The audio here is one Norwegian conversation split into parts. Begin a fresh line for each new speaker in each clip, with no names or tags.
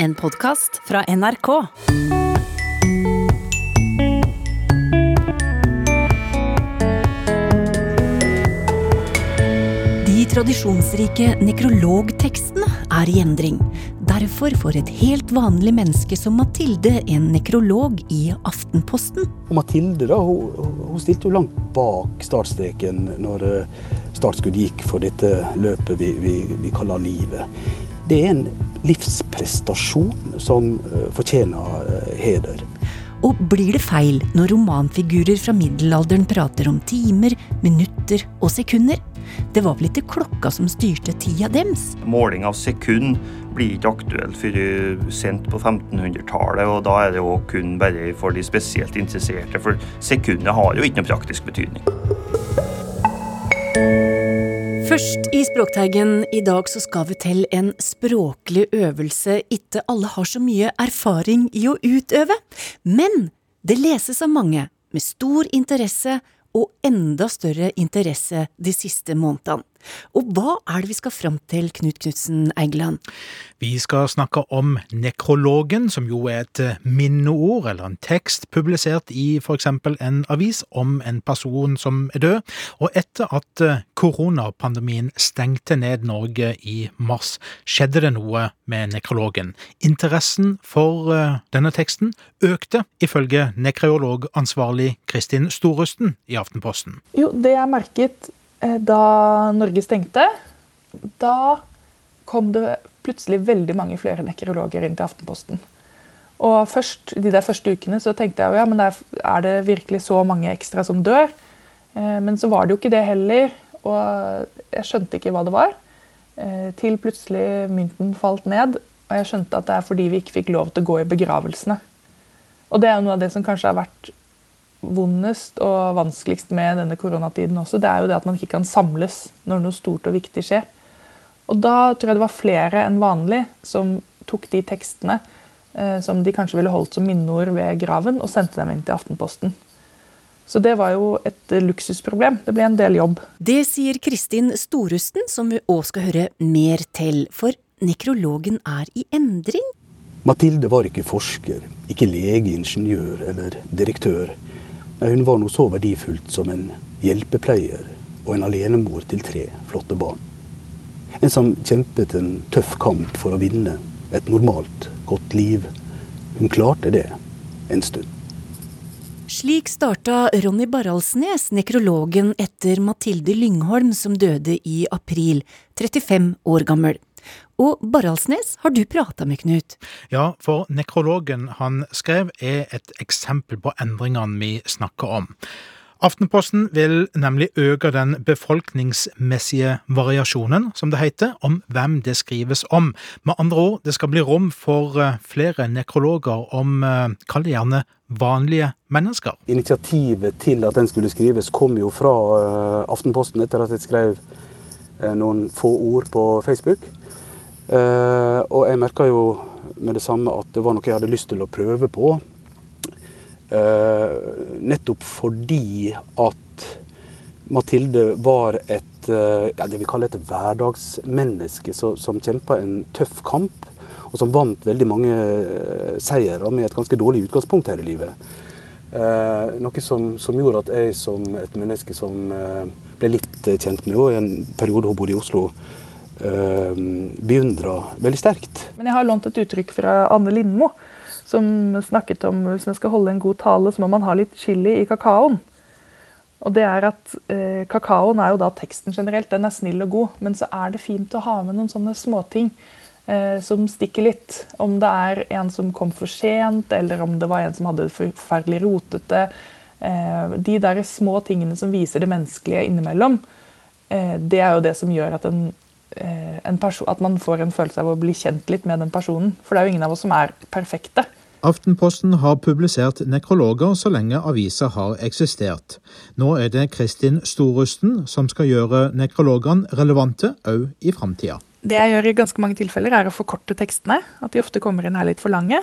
En podkast fra NRK. De tradisjonsrike nekrologtekstene er i endring. Derfor får et helt vanlig menneske som Mathilde en nekrolog i Aftenposten.
Og Mathilde da, hun, hun stilte jo langt bak startstreken når eh, startskuddet gikk for dette løpet vi, vi, vi kaller livet. Det er en livsprestasjon som eh, fortjener eh, heder.
Og blir det feil når romanfigurer fra middelalderen prater om timer, minutter og sekunder? Det var vel ikke klokka som styrte tida dems?
Måling av sekund blir ikke aktuelt før sent på 1500-tallet, og da er det jo kun bare for de spesielt interesserte, for sekundet har jo ikke noen praktisk betydning.
Først i Språkteigen i dag så skal vi til en språklig øvelse ikke alle har så mye erfaring i å utøve, men det leses av mange med stor interesse og enda større interesse de siste månedene. Og hva er det vi skal fram til, Knut Knutsen Eigeland?
Vi skal snakke om nekrologen, som jo er et minneord eller en tekst publisert i for eksempel en avis om en person som er død. Og etter at koronapandemien stengte ned Norge i mars, skjedde det noe med nekrologen. Interessen for denne teksten økte, ifølge nekreologansvarlig Kristin Storusten i Aftenposten.
Jo, det jeg merket da Norge stengte, da kom det plutselig veldig mange flere nekrologer inn til Aftenposten. Og først, De der første ukene så tenkte jeg ja, men er det virkelig så mange ekstra som dør? Men så var det jo ikke det heller, og jeg skjønte ikke hva det var. Til plutselig mynten falt ned, og jeg skjønte at det er fordi vi ikke fikk lov til å gå i begravelsene. Og det er jo noe av det som kanskje har vært vondest og vanskeligst med denne koronatiden også, det er jo det at man ikke kan samles når noe stort og viktig skjer. Og da tror jeg det var flere enn vanlig som tok de tekstene eh, som de kanskje ville holdt som minneord ved graven, og sendte dem inn til Aftenposten. Så det var jo et luksusproblem. Det ble en del jobb.
Det sier Kristin Storusten, som vi òg skal høre mer til. For nekrologen er i endring.
Mathilde var ikke forsker, ikke lege, ingeniør eller direktør. Hun var nå så verdifullt som en hjelpepleier og en alenemor til tre flotte barn. En som kjempet en tøff kamp for å vinne et normalt, godt liv. Hun klarte det en stund.
Slik starta Ronny Baralsnes, nekrologen etter Mathilde Lyngholm, som døde i april, 35 år gammel. Og Baralsnes har du prata med, Knut?
Ja, for nekrologen han skrev er et eksempel på endringene vi snakker om. Aftenposten vil nemlig øke den befolkningsmessige variasjonen, som det heter, om hvem det skrives om. Med andre ord, det skal bli rom for flere nekrologer om, kall det gjerne, vanlige mennesker.
Initiativet til at den skulle skrives kom jo fra Aftenposten etter at jeg skrev noen få ord på Facebook. Uh, og jeg merka jo med det samme at det var noe jeg hadde lyst til å prøve på. Uh, nettopp fordi at Mathilde var et uh, ja, det vi kaller et hverdagsmenneske som kjempa en tøff kamp, og som vant veldig mange seire med et ganske dårlig utgangspunkt her i livet. noe som, som, gjorde at jeg som et menneske som ble litt kjent med henne i en periode hun bodde i Oslo, beundra veldig sterkt.
Men jeg har lånt et uttrykk fra Anne Lindmo, som snakket om hvis man skal holde en god tale, så må man ha litt chili i kakaoen. Og det er at eh, Kakaoen er jo da teksten generelt, den er snill og god, men så er det fint å ha med noen sånne småting eh, som stikker litt. Om det er en som kom for sent, eller om det var en som hadde det forferdelig rotete. de der små tingene som viser det menneskelige innimellom, det er jo det som gjør at en at man får en følelse av å bli kjent litt med den personen. For det er jo ingen av oss som er perfekte.
Aftenposten har publisert nekrologer så lenge aviser har eksistert. Nå er det Kristin Storusten som skal gjøre nekrologene relevante òg i framtida.
Det jeg gjør i ganske mange tilfeller, er å forkorte tekstene. At de ofte kommer inn her litt for lange.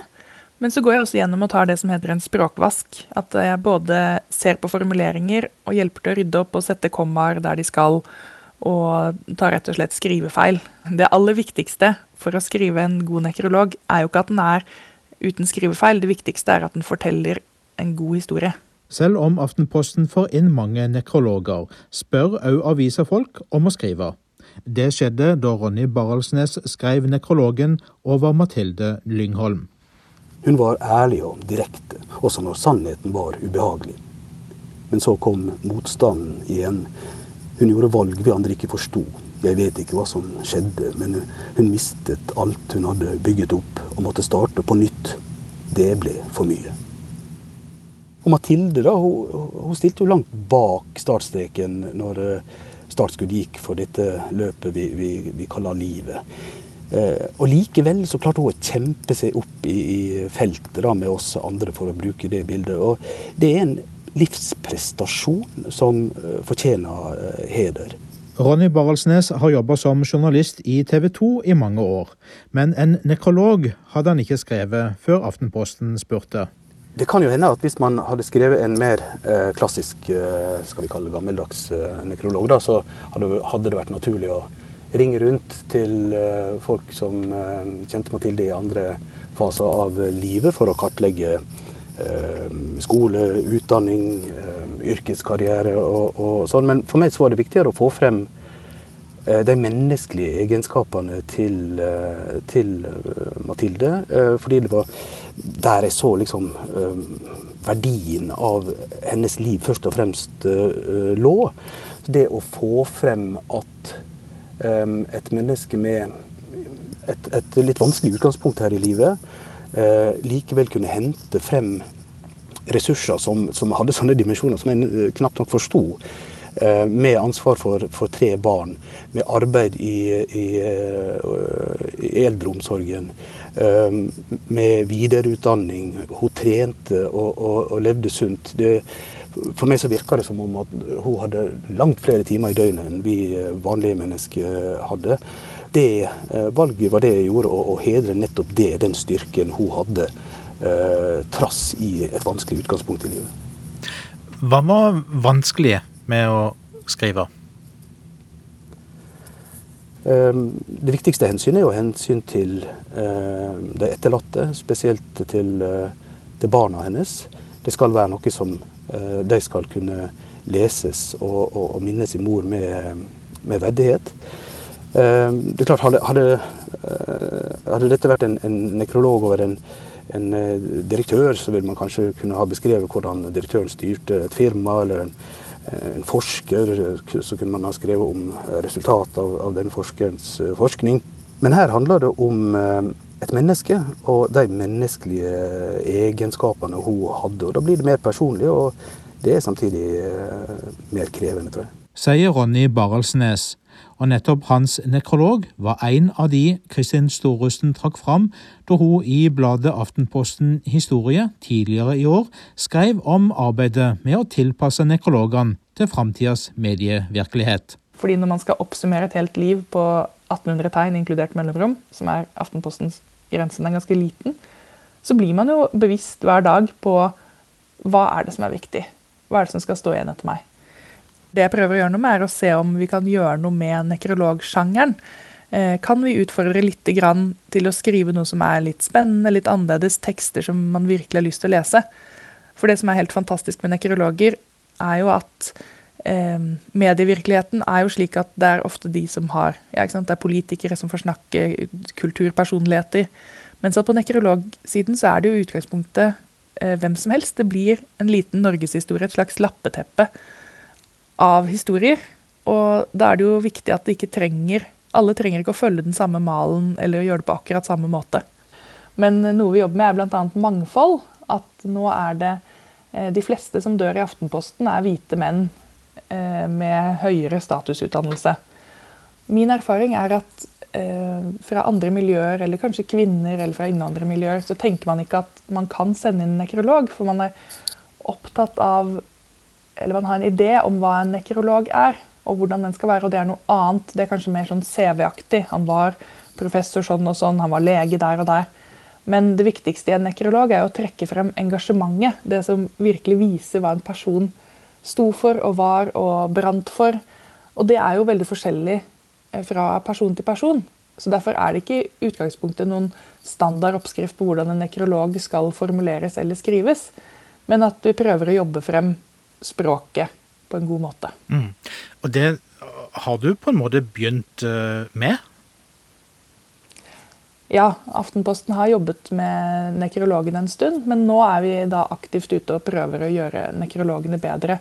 Men så går jeg også gjennom og tar det som heter en språkvask. At jeg både ser på formuleringer og hjelper til å rydde opp og sette kommaer der de skal, og tar rett og slett skrivefeil. Det aller viktigste for å skrive en god nekrolog er jo ikke at den er uten skrivefeil, det viktigste er at den forteller en god historie.
Selv om Aftenposten får inn mange nekrologer, spør òg aviserfolk om å skrive. Det skjedde da Ronny Baralsnes skrev nekrologen over Mathilde Lyngholm.
Hun var ærlig og direkte, også når sannheten var ubehagelig. Men så kom motstanden igjen. Hun gjorde valg vi andre ikke forsto. Jeg vet ikke hva som skjedde, men hun mistet alt hun hadde bygget opp, og måtte starte på nytt. Det ble for mye. Og Mathilde da, hun, hun stilte jo langt bak startstreken når eh, startskudd gikk for dette løpet vi, vi, vi kaller livet. Eh, og likevel så klarte hun å kjempe seg opp i, i feltet da, med oss andre, for å bruke det bildet. Og det er en livsprestasjon som eh, fortjener eh, heder.
Ronny Baralsnes har jobba som journalist i TV 2 i mange år, men en nekrolog hadde han ikke skrevet før Aftenposten spurte.
Det kan jo hende at hvis man hadde skrevet en mer eh, klassisk, skal vi kalle gammeldags eh, nekrolog, da, så hadde, det vært naturlig å ringe rundt til folk som kjente Mathilde i andre faser av livet, for å kartlegge skole, utdanning, yrkeskarriere og, og, sånn. Men for meg så var det viktigere å få frem de menneskelige egenskapene til, til Mathilde. Fordi det var der jeg så liksom verdien av hennes liv først og fremst lå. Det å få frem at et menneske med et, et, litt vanskelig utgangspunkt her i livet likevel kunne hente frem ressurser som, som, hadde sånne dimensjoner som jeg knapt nok forsto. Med ansvar for, for, tre barn, med arbeid i, i, i eldreomsorgen, med videreutdanning. Hun trente og, og, og levde sunt. Det, for meg så virka det som om at hun hadde langt flere timer i døgnet enn vi eh, vanlige mennesker hadde. Det eh, valget var det jeg gjorde, å, hedre nettopp det, den styrken hun hadde, eh, trass i et vanskelig utgangspunkt i livet.
Hva var vanskelig med å skrive?
Ehm, det viktigste hensynet er jo hensyn til de etterlatte, spesielt til, eh, til, barna hennes. Det skal være noe som eh, de skal kunne leses og, og, og minnes i mor med, med verdighet. Ehm, det er klart, Hadde, eh, hadde dette vært en, en nekrolog over en, en, direktør, så ville man kanskje kunne ha beskrevet hvordan direktøren styrte et firma. eller en en forsker, så kunne man ha skrevet om resultatet av, av den forskerens eh, forskning. Men her handler det om eh, et menneske og de menneskelige egenskapene hun hadde. og Da blir det mer personlig, og det er samtidig eh, mer krevende, tror jeg.
Sier Ronny Baralsnes, og nettopp hans nekrolog var en av de Kristin Storusten trakk fram da hun i bladet Aftenposten Historie tidligere i år skrev om arbeidet med å tilpasse nekrologene til framtidas medievirkelighet.
Fordi når man skal oppsummere et helt liv på 1800 tegn, inkludert mellomrom, som er Aftenpostens grensen er ganske liten, så blir man jo bevisst hver dag på hva er det som er viktig. Hva er det som skal stå igjen etter meg? Det jeg prøver å gjøre noe med, er å se om vi kan gjøre noe med nekrologsjangeren. Eh, kan vi utfordre litt til å skrive noe som er litt spennende, litt annerledes, tekster som man virkelig har lyst til å lese? For det som er helt fantastisk med nekrologer, er jo at eh, medievirkeligheten er jo slik at det er ofte de som har ja, Det er politikere som får snakke, kulturpersonligheter. Mens på nekrologsiden så er det jo utgangspunktet eh, hvem som helst. Det blir en liten norgeshistorie, et slags lappeteppe av historier. Og da er det jo viktig at det ikke trenger Alle trenger ikke å følge den samme malen eller gjøre det på akkurat samme måte. Men noe vi jobber med, er bl.a. mangfold. At nå er det eh, De fleste som dør i Aftenposten, er hvite menn eh, med høyere statusutdannelse. Min erfaring er at eh, fra andre miljøer, eller kanskje kvinner eller fra innvandrermiljøer, så tenker man ikke at man kan sende inn en nekrolog, for man er opptatt av eller man har en idé om hva en nekrolog er, og hvordan den skal være. Og det er noe annet. Det er kanskje mer sånn CV-aktig. Han var professor sånn og sånn, han var lege der og der. Men det viktigste i en nekrolog er å trekke frem engasjementet. Det som virkelig viser hva en person sto for og var og brant for. Og det er jo veldig forskjellig eh, fra person til person. Så Derfor er det ikke i utgangspunktet noen standard oppskrift på hvordan en nekrolog skal formuleres eller skrives, men at vi prøver å jobbe frem språket på en god måte.
Mm. Og det har du på en måte begynt eh, med?
Ja, Aftenposten har jobbet med nekrologene en stund, men nå er vi da aktivt ute og prøver å gjøre nekrologene bedre.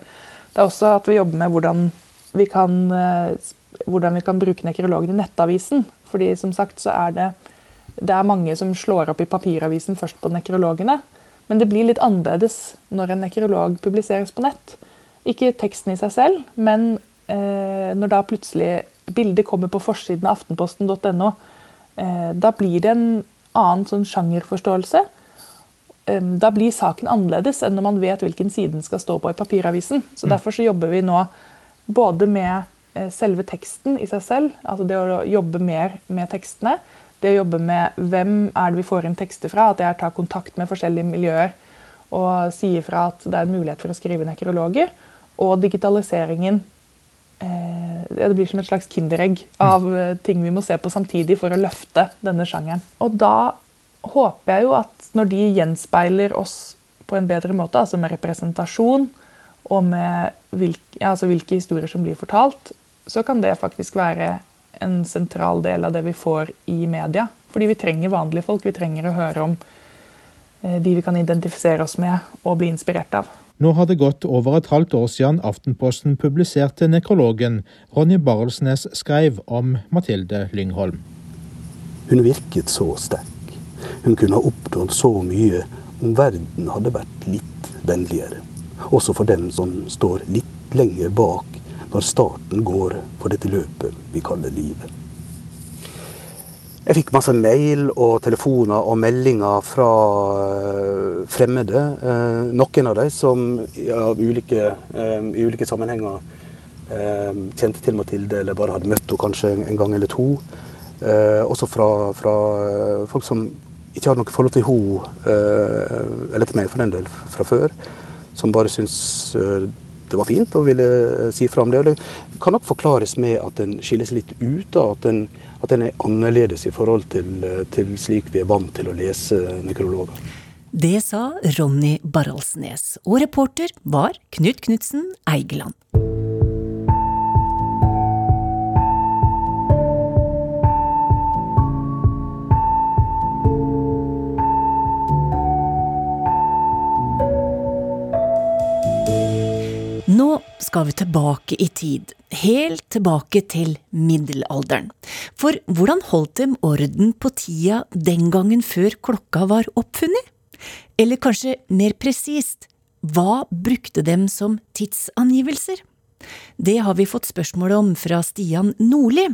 Det er også at vi jobber med hvordan vi kan, eh, hvordan vi kan bruke nekrologene i Nettavisen. Fordi som sagt så er det, det er mange som slår opp i papiravisen først på nekrologene. Men det blir litt annerledes når en nekrolog publiseres på nett. Ikke teksten i seg selv, men eh, når da plutselig bildet kommer på forsiden av aftenposten.no, Eh, da blir det en annen sånn sjangerforståelse. Da blir saken annerledes enn når man vet hvilken side den skal stå på i papiravisen. Så mm. Derfor så jobber vi nå både med eh, selve teksten i seg selv, altså det å jobbe mer med tekstene. Det å jobbe med hvem er det vi får inn tekster fra, at jeg tar kontakt med forskjellige miljøer og sier fra at det er en mulighet for å skrive nekrologer. Og digitaliseringen Eh, det blir som et slags kinderegg av eh, ting vi må se på samtidig for å løfte denne sjangeren. Og da håper jeg jo at når de gjenspeiler oss på en bedre måte, altså med representasjon og med hvilke, altså hvilke historier som blir fortalt, så kan det faktisk være en sentral del av det vi får i media. Fordi vi trenger vanlige folk. Vi trenger å høre om eh, de vi kan identifisere oss med og bli inspirert av.
Nå har det gått over et halvt år siden Aftenposten publiserte nekrologen Ronny Barelsnes skrev om Mathilde Lyngholm.
Hun virket så sterk. Hun kunne ha oppnådd så mye om verden hadde vært litt vennligere. Også for dem som står litt lenger bak når starten går for dette løpet vi kaller livet. Jeg fikk masse mail og telefoner og meldinger fra uh, fremmede. Uh, noen av dem som av ulike, uh, i ulike sammenhenger kjente til Mathilde eller bare hadde møtt henne kanskje en gang eller to. også fra, fra folk som ikke hadde noe forhold til henne, eller til meg for den del, fra før. Som bare syntes det var fint og ville si fra om det. Det kan nok forklares med at den skilles litt ut. At den at den er annerledes i forhold til, eh, til slik vi er vant til å lese nekrologer.
Det sa Ronny Baralsnes, og reporter var Knut Knutsen Eigeland. Skal vi tilbake i tid, helt tilbake til middelalderen. For hvordan holdt dem orden på tida den gangen før klokka var oppfunnet? Eller kanskje mer presist, hva brukte dem som tidsangivelser? Det har vi fått spørsmål om fra Stian Nordli.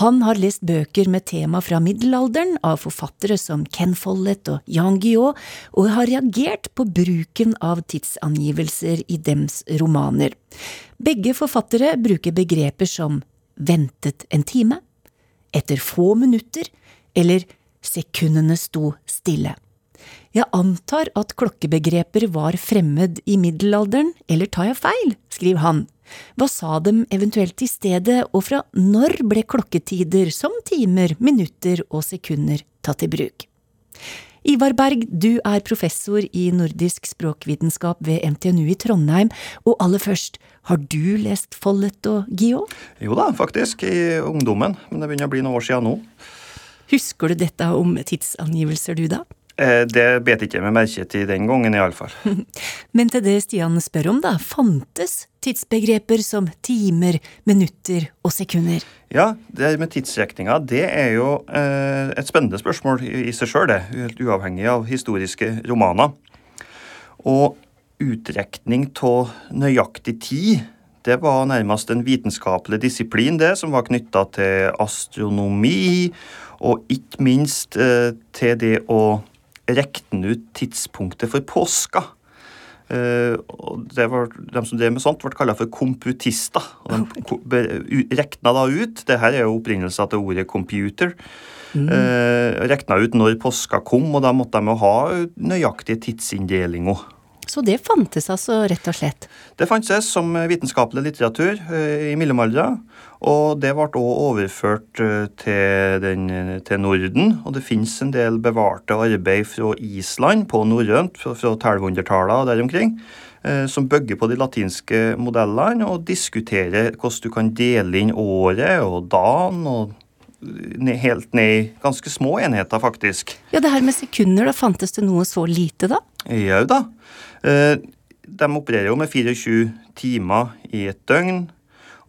Han har lest bøker med tema fra middelalderen av forfattere som Ken Follett og Jan Guillaud, og har reagert på bruken av tidsangivelser i dems romaner. Begge forfattere bruker begreper som ventet en time, etter få minutter eller sekundene sto stille. Jeg antar at klokkebegreper var fremmed i middelalderen, eller tar jeg feil, skriver han. Hva sa dem eventuelt i stedet, og fra når ble klokketider som timer, minutter og sekunder tatt i bruk? Ivar Berg, du er professor i nordisk språkvitenskap ved NTNU i Trondheim, og aller først, har du lest Follett og Gio?
Jo da, faktisk, i ungdommen, men det begynner å bli noen år siden nå.
Husker du dette om tidsangivelser, du da?
Eh, det bet ikke meg merke til den gangen, iallfall.
Men til det Stian spør om, da, fantes tidsbegreper som timer, minutter og sekunder?
Ja, det med tidsrekninga, det er jo eh, et spennende spørsmål i, i seg sjøl, det. Helt uavhengig av historiske romaner. Og utrekning av nøyaktig tid, det var nærmest en vitenskapelig disiplin, det, som var knytta til astronomi, og ikke minst eh, til det å rekne ut tidspunktet for påska. Uh, og det var, De som drev med sånt, ble kalt for komputister. og De rekna da ut det her er jo opprinnelsen til ordet computer. Mm. Uh, rekna ut når påska kom, og da måtte de ha nøyaktige tidsinndelinger.
Så det fantes altså, rett og slett?
Det fantes som vitenskapelig litteratur eh, i mellomalderen. Og det ble også overført eh, til, den, til, Norden. Og det finnes en del bevarte arbeid fra Island på norrønt fra, fra 1200-tallet og der omkring. Eh, som bygger på de latinske modellene og diskuterer hvordan du kan dele inn året og dagen. og helt ned i ganske små enheter, faktisk.
Ja, det her med sekunder, da fantes det noe så lite, da?
Jau da. Eh, de opererer jo med 24 timer i et døgn.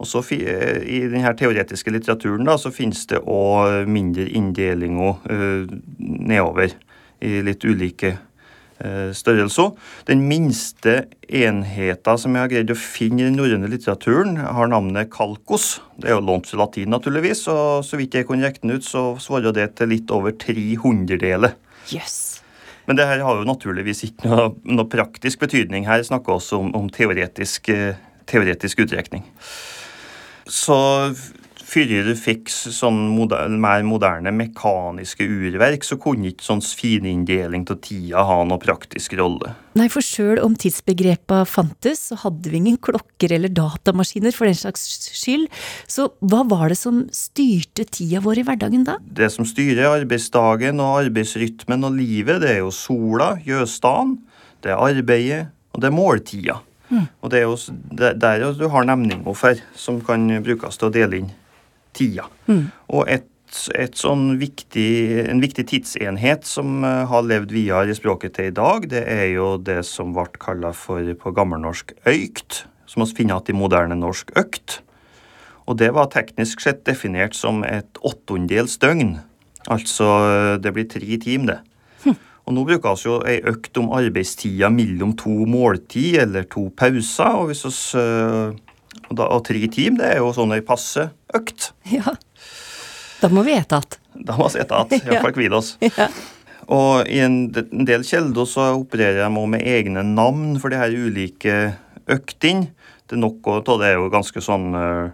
Og så eh, I denne teoretiske litteraturen da, så finnes det òg mindre inndelinger uh, nedover i litt ulike størrelser. Den minste enheten som jeg har greid å finne i den norrøne litteraturen, har navnet kalkos. Det er jo lånt fra latin, naturligvis, og så vidt jeg kunne regne ut, så svarer det til litt over 300 deler.
Yes.
Men det her har jo naturligvis ikke noe, noe praktisk betydning. Her snakker vi også om, om teoretisk, eh, teoretisk utrekning. Så før du fikk sånn moderne, mer moderne mekaniske urverk, så kunne ikke sånn fininndeling av tida ha noe praktisk rolle.
Nei, for sjøl om tidsbegrepa fantes, så hadde vi ingen klokker eller datamaskiner for den slags skyld. Så hva var det som styrte tida vår i hverdagen da?
Det som styrer arbeidsdagen og arbeidsrytmen og livet, det er jo sola, gjøstaden, det er arbeidet, og det er måltida. Mm. Og det er jo der du har nemninga for, som kan brukes til å dele inn tida. Mm. Og et, et sånn viktig, en viktig tidsenhet som eh, har levd videre i språket til i dag, det er jo det som ble kalla for på gammelnorsk øykt, som vi finner igjen i moderne norsk økt. Og det var teknisk sett definert som et åttendels døgn. Altså det blir tre timer, det. Hm. Og nå bruker vi jo ei økt om arbeidstida mellom to måltid eller to pauser. Og hvis vi og, da, og tre team, det er jo sånn ei passe økt.
Ja. Da må vi ete at.
Da må vi ete igjen. Iallfall hvile oss. Ja. Og i en, del kilder så opererer de med egne navn for de her ulike øktene. Det er noe av det er jo ganske sånn uh,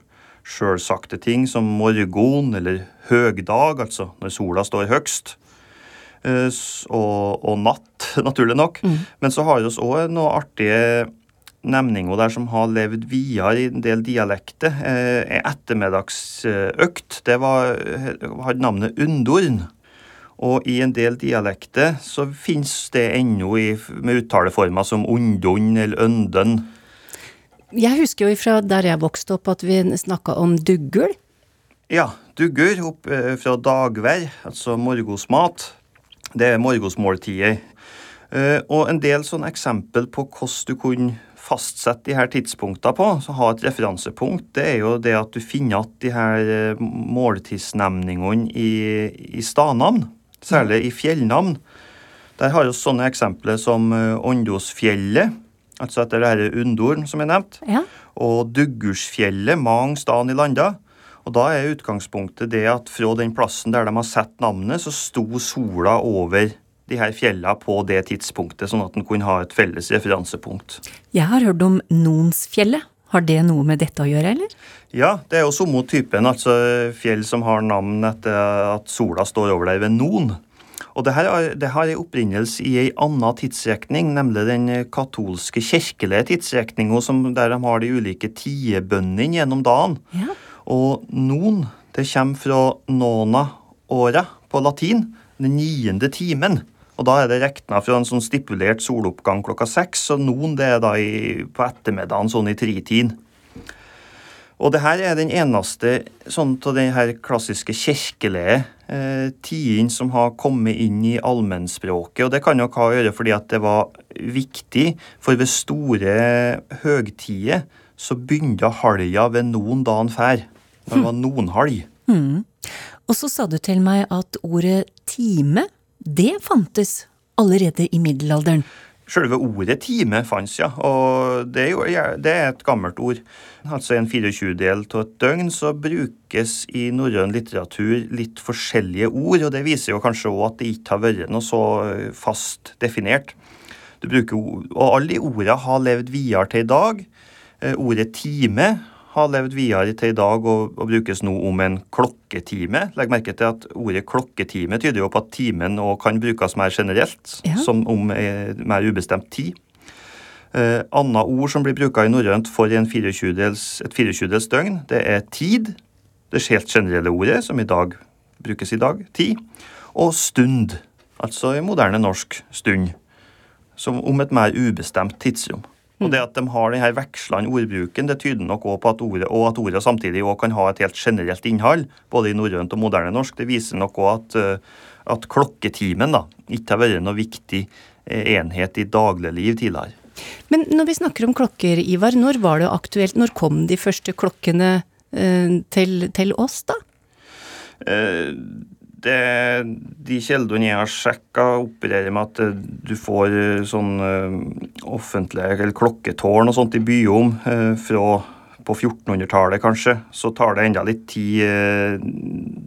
sjølsagte ting som morgen eller høgdag, altså når sola står høgst. Uh, og, og, natt, naturlig nok. Mm. Men så har vi òg noe artige nemninger der som har levd videre i en del dialekter. er ettermiddagsøkt det var, hadde navnet undorn. Og i en del dialekter så finnes det ennå med uttaleformer som undon eller ønden.
Jeg husker jo fra der jeg vokste opp at vi snakka om duggul.
Ja, duggul opp eh, fra dagvær, altså morgosmat. Det er morgosmåltider. Eh, og en del sånne eksempel på hvordan du kunne fastsette de her tidspunktene på, så ha et referansepunkt, det er jo det at du finner at de her eh, måltidsnemningene i, i stadnavn, særlig i fjellnavn. Der har vi sånne eksempler som eh, Åndosfjellet, altså etter det her Undorn som er nevnt, ja. og Duggursfjellet, mange steder i landa. Og Da er utgangspunktet det at fra den plassen der de har sett navnet, så sto sola over de her fjellene på det tidspunktet, sånn at en kunne ha et felles referansepunkt.
Jeg har hørt om Nonsfjellet. Har det noe med dette å gjøre, eller?
Ja, det er jo samme typen, altså fjell som har navn etter at sola står over der ved Non. Og det, her, det har en opprinnelse i en annen tidsrekning, nemlig den katolske kirkelige tidsrekninga, der de har de ulike tiebønnene gjennom dagen. Ja. Og non, det kommer fra nona åra på latin, den niende timen. Og da er det regna fra en sånn stipulert soloppgang klokka seks, og noen det er da i, på ettermiddagen sånn i tritiden. Og det her er den eneste sånn av den her klassiske kirkelige eh, tiden som har kommet inn i allmennspråket. Og det kan nok ha å gjøre fordi at det var viktig, for ved store høgtider så begynte halja ved noen dagen før. Det var noen halj. Mm.
Og så sa du til meg at ordet time det fantes allerede i middelalderen.
Selve ordet time fantes, ja. Og det er, et gammelt ord. Altså en 24-del av et døgn så brukes i norrøn litteratur litt forskjellige ord, og det viser jo kanskje òg at det ikke har vært noe så eh, fast definert. Du bruker, og alle de ordene har levd videre til i dag. Eh, ordet time har levd videre til i dag og, og, brukes nå om en klokketime. Legg merke til at ordet klokketime tyder jo på at timen òg kan brukes mer generelt, ja. som om mer ubestemt tid. Eh, Anna ord som blir bruka i norrønt for en 24 et 24-dels døgn, det er tid, det helt generelle ordet, som i dag brukes i dag, tid, og stund, altså i moderne norsk stund, som om et mer ubestemt tidsrom. Og det at de har denne vekslende ordbruken, det tyder nok også på at ordet, og at ordet samtidig også kan ha et helt generelt innhold, både i norrønt og moderne norsk. Det viser nok også at, eh, at klokketimen da, ikke har vært noe viktig eh, enhet i dagligliv tidligere.
Men når vi snakker om klokker, Ivar, når var det aktuelt? Når kom de første klokkene eh, til, til, oss, da?
Eh, det, de kjeldene jeg har sjekka, opererer med at eh, du får eh, sånn uh, offentlige eller klokketårn og sånt i byom fra på 1400-tallet, kanskje. Så tar det enda litt tid.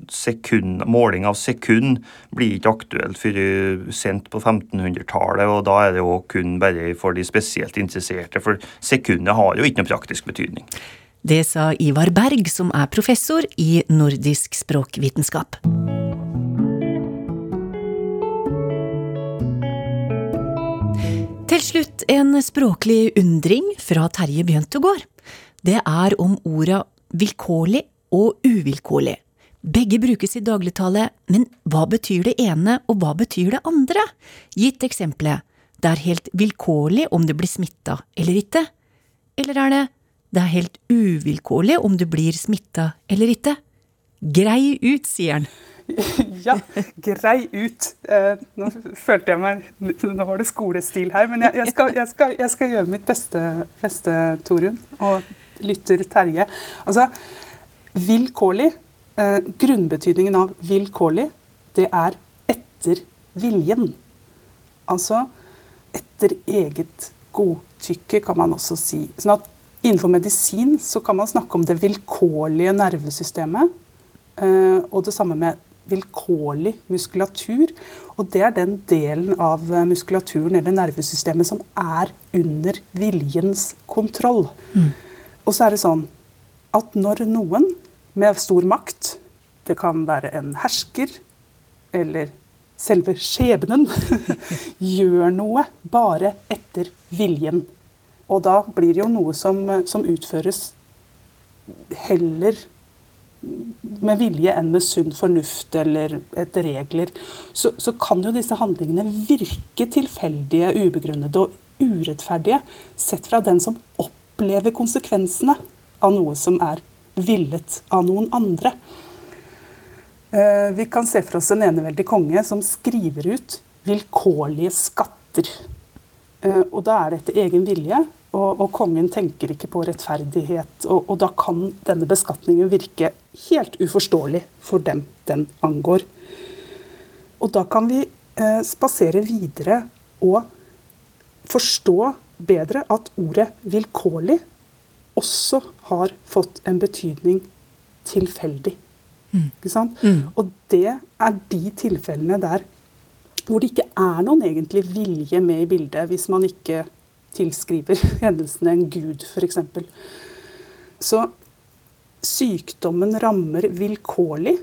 Sekund, måling av sekund blir ikke aktuelt før sent på 1500-tallet, og da er det jo kun bare for de spesielt interesserte, for sekundet har jo ikke noen praktisk betydning.
Det sa Ivar Berg, som er professor i nordisk språkvitenskap. Til slutt en språklig undring fra Terje Bjøntegård. Det er om orda vilkårlig og uvilkårlig. Begge brukes i dagligtale, men hva betyr det ene, og hva betyr det andre? Gitt eksempelet, det er helt vilkårlig om du blir smitta eller ikke. Eller er det det er helt uvilkårlig om du blir smitta eller ikke? Grei ut, sier han.
ja, grei ut. Eh, nå følte jeg meg Nå var det skolestil her, men jeg, skal, jeg, skal, jeg skal, gjøre mitt beste, beste, Torunn, og lytter Terje. Altså, vilkårlig eh, Grunnbetydningen av vilkårlig, det er etter viljen. Altså etter eget godtykke, kan man også si. Sånn at Innenfor medisin så kan man snakke om det vilkårlige nervesystemet. Eh, og det samme med vilkårlig muskulatur. Og det er den delen av muskulaturen eller nervesystemet som er under viljens kontroll. Mm. Og så er det sånn at når noen med stor makt, det kan være en hersker eller selve skjebnen, gjør noe bare etter viljen. Og da blir det jo noe som, som utføres heller med vilje enn med sunn fornuft eller etter regler, så, så, kan jo disse handlingene virke tilfeldige, ubegrunnede og urettferdige sett fra den som opplever konsekvensene av noe som er villet av noen andre. Eh, vi kan se for oss en eneveldig konge som skriver ut vilkårlige skatter. Eh, og da er det etter egen vilje, og, og, kongen tenker ikke på rettferdighet. Og, og, da kan denne beskatningen virke helt uforståelig for dem den angår. Og da kan vi eh, spasere videre og forstå bedre at ordet 'vilkårlig' også har fått en betydning tilfeldig. Mm. Mm. Og det er de tilfellene der hvor det ikke er noen egentlig vilje med i bildet, hvis man ikke tilskriver hendelsene en gud, f.eks. Så sykdommen rammer vilkårlig.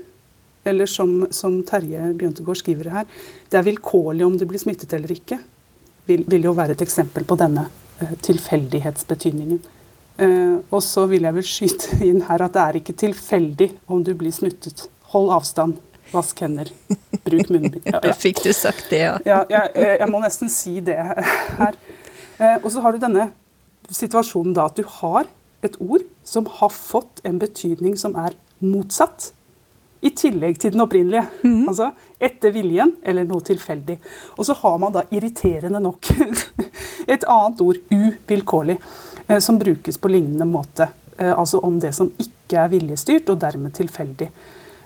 Eller som, som Terje Bjøntegård skriver her, det er vilkårlig om du blir smittet eller ikke. Vil, vil jo være et eksempel på denne uh, tilfeldighetsbetydningen. Eh, og så vil jeg vel skyte inn her at det er ikke tilfeldig om du blir smittet. Hold avstand. Vask hender. Bruk munnbind.
Ja, ja. Fikk du sagt det, ja.
ja jeg, jeg, må nesten si det her. Eh, og så har du denne situasjonen da at du har et ord som har fått en betydning som er motsatt. I tillegg til den opprinnelige. Mm. Altså etter viljen eller noe tilfeldig. Og så har man da irriterende nok et annet ord, uvilkårlig, eh, som brukes på lignende måte. Eh, altså om det som ikke er viljestyrt og dermed tilfeldig.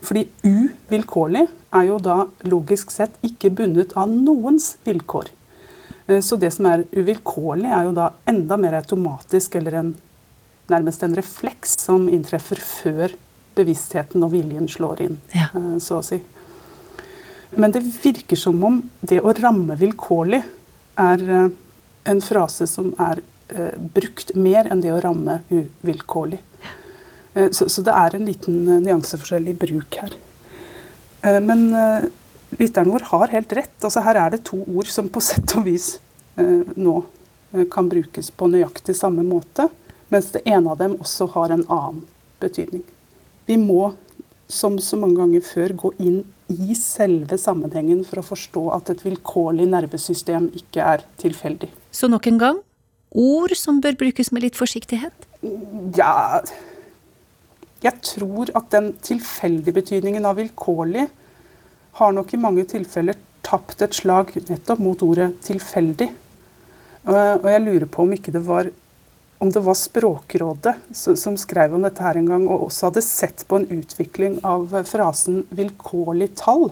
Fordi uvilkårlig er jo da logisk sett ikke bundet av noens vilkår. Eh, så det som er uvilkårlig, er jo da enda mer automatisk, eller en, nærmest en refleks som inntreffer før bevisstheten og viljen slår inn, ja. Eh, så å si. Men det virker som om det å ramme vilkårlig er eh, en frase som er brukt mer enn det å ramme uvilkårlig. Så, så det er en liten nyanseforskjell i bruk her. Men lytteren vår har helt rett. Altså, her er det to ord som på sett og vis eh, nå eh, kan brukes på nøyaktig samme måte, mens det ene av dem også har en annen betydning. Vi må, som så mange ganger før, gå inn i selve sammenhengen for å forstå at et vilkårlig nervesystem ikke er tilfeldig.
Så nok en gang ord som bør brukes med litt forsiktighet?
Ja Jeg tror at den tilfeldige betydningen av vilkårlig har nok i mange tilfeller tapt et slag nettopp mot ordet tilfeldig. Og jeg lurer på om ikke det var om det var Språkrådet som skrev om dette her en gang, og også hadde sett på en utvikling av frasen 'vilkårlig tall'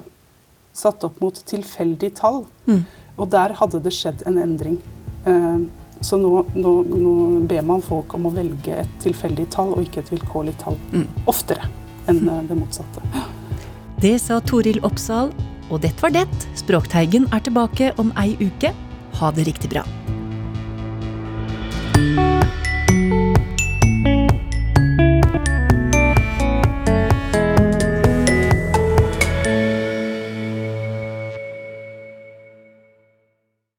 satt opp mot 'tilfeldig tall'. Mm. Og der hadde det skjedd en endring. Eh, så nå, nå, nå, ber man folk om å velge et tilfeldig tall og ikke et vilkårlig tall. Mm. Oftere enn eh, det motsatte.
Det sa Toril Oppsal, og dette var det. Språkteigen er tilbake om ei uke. Ha det riktig bra.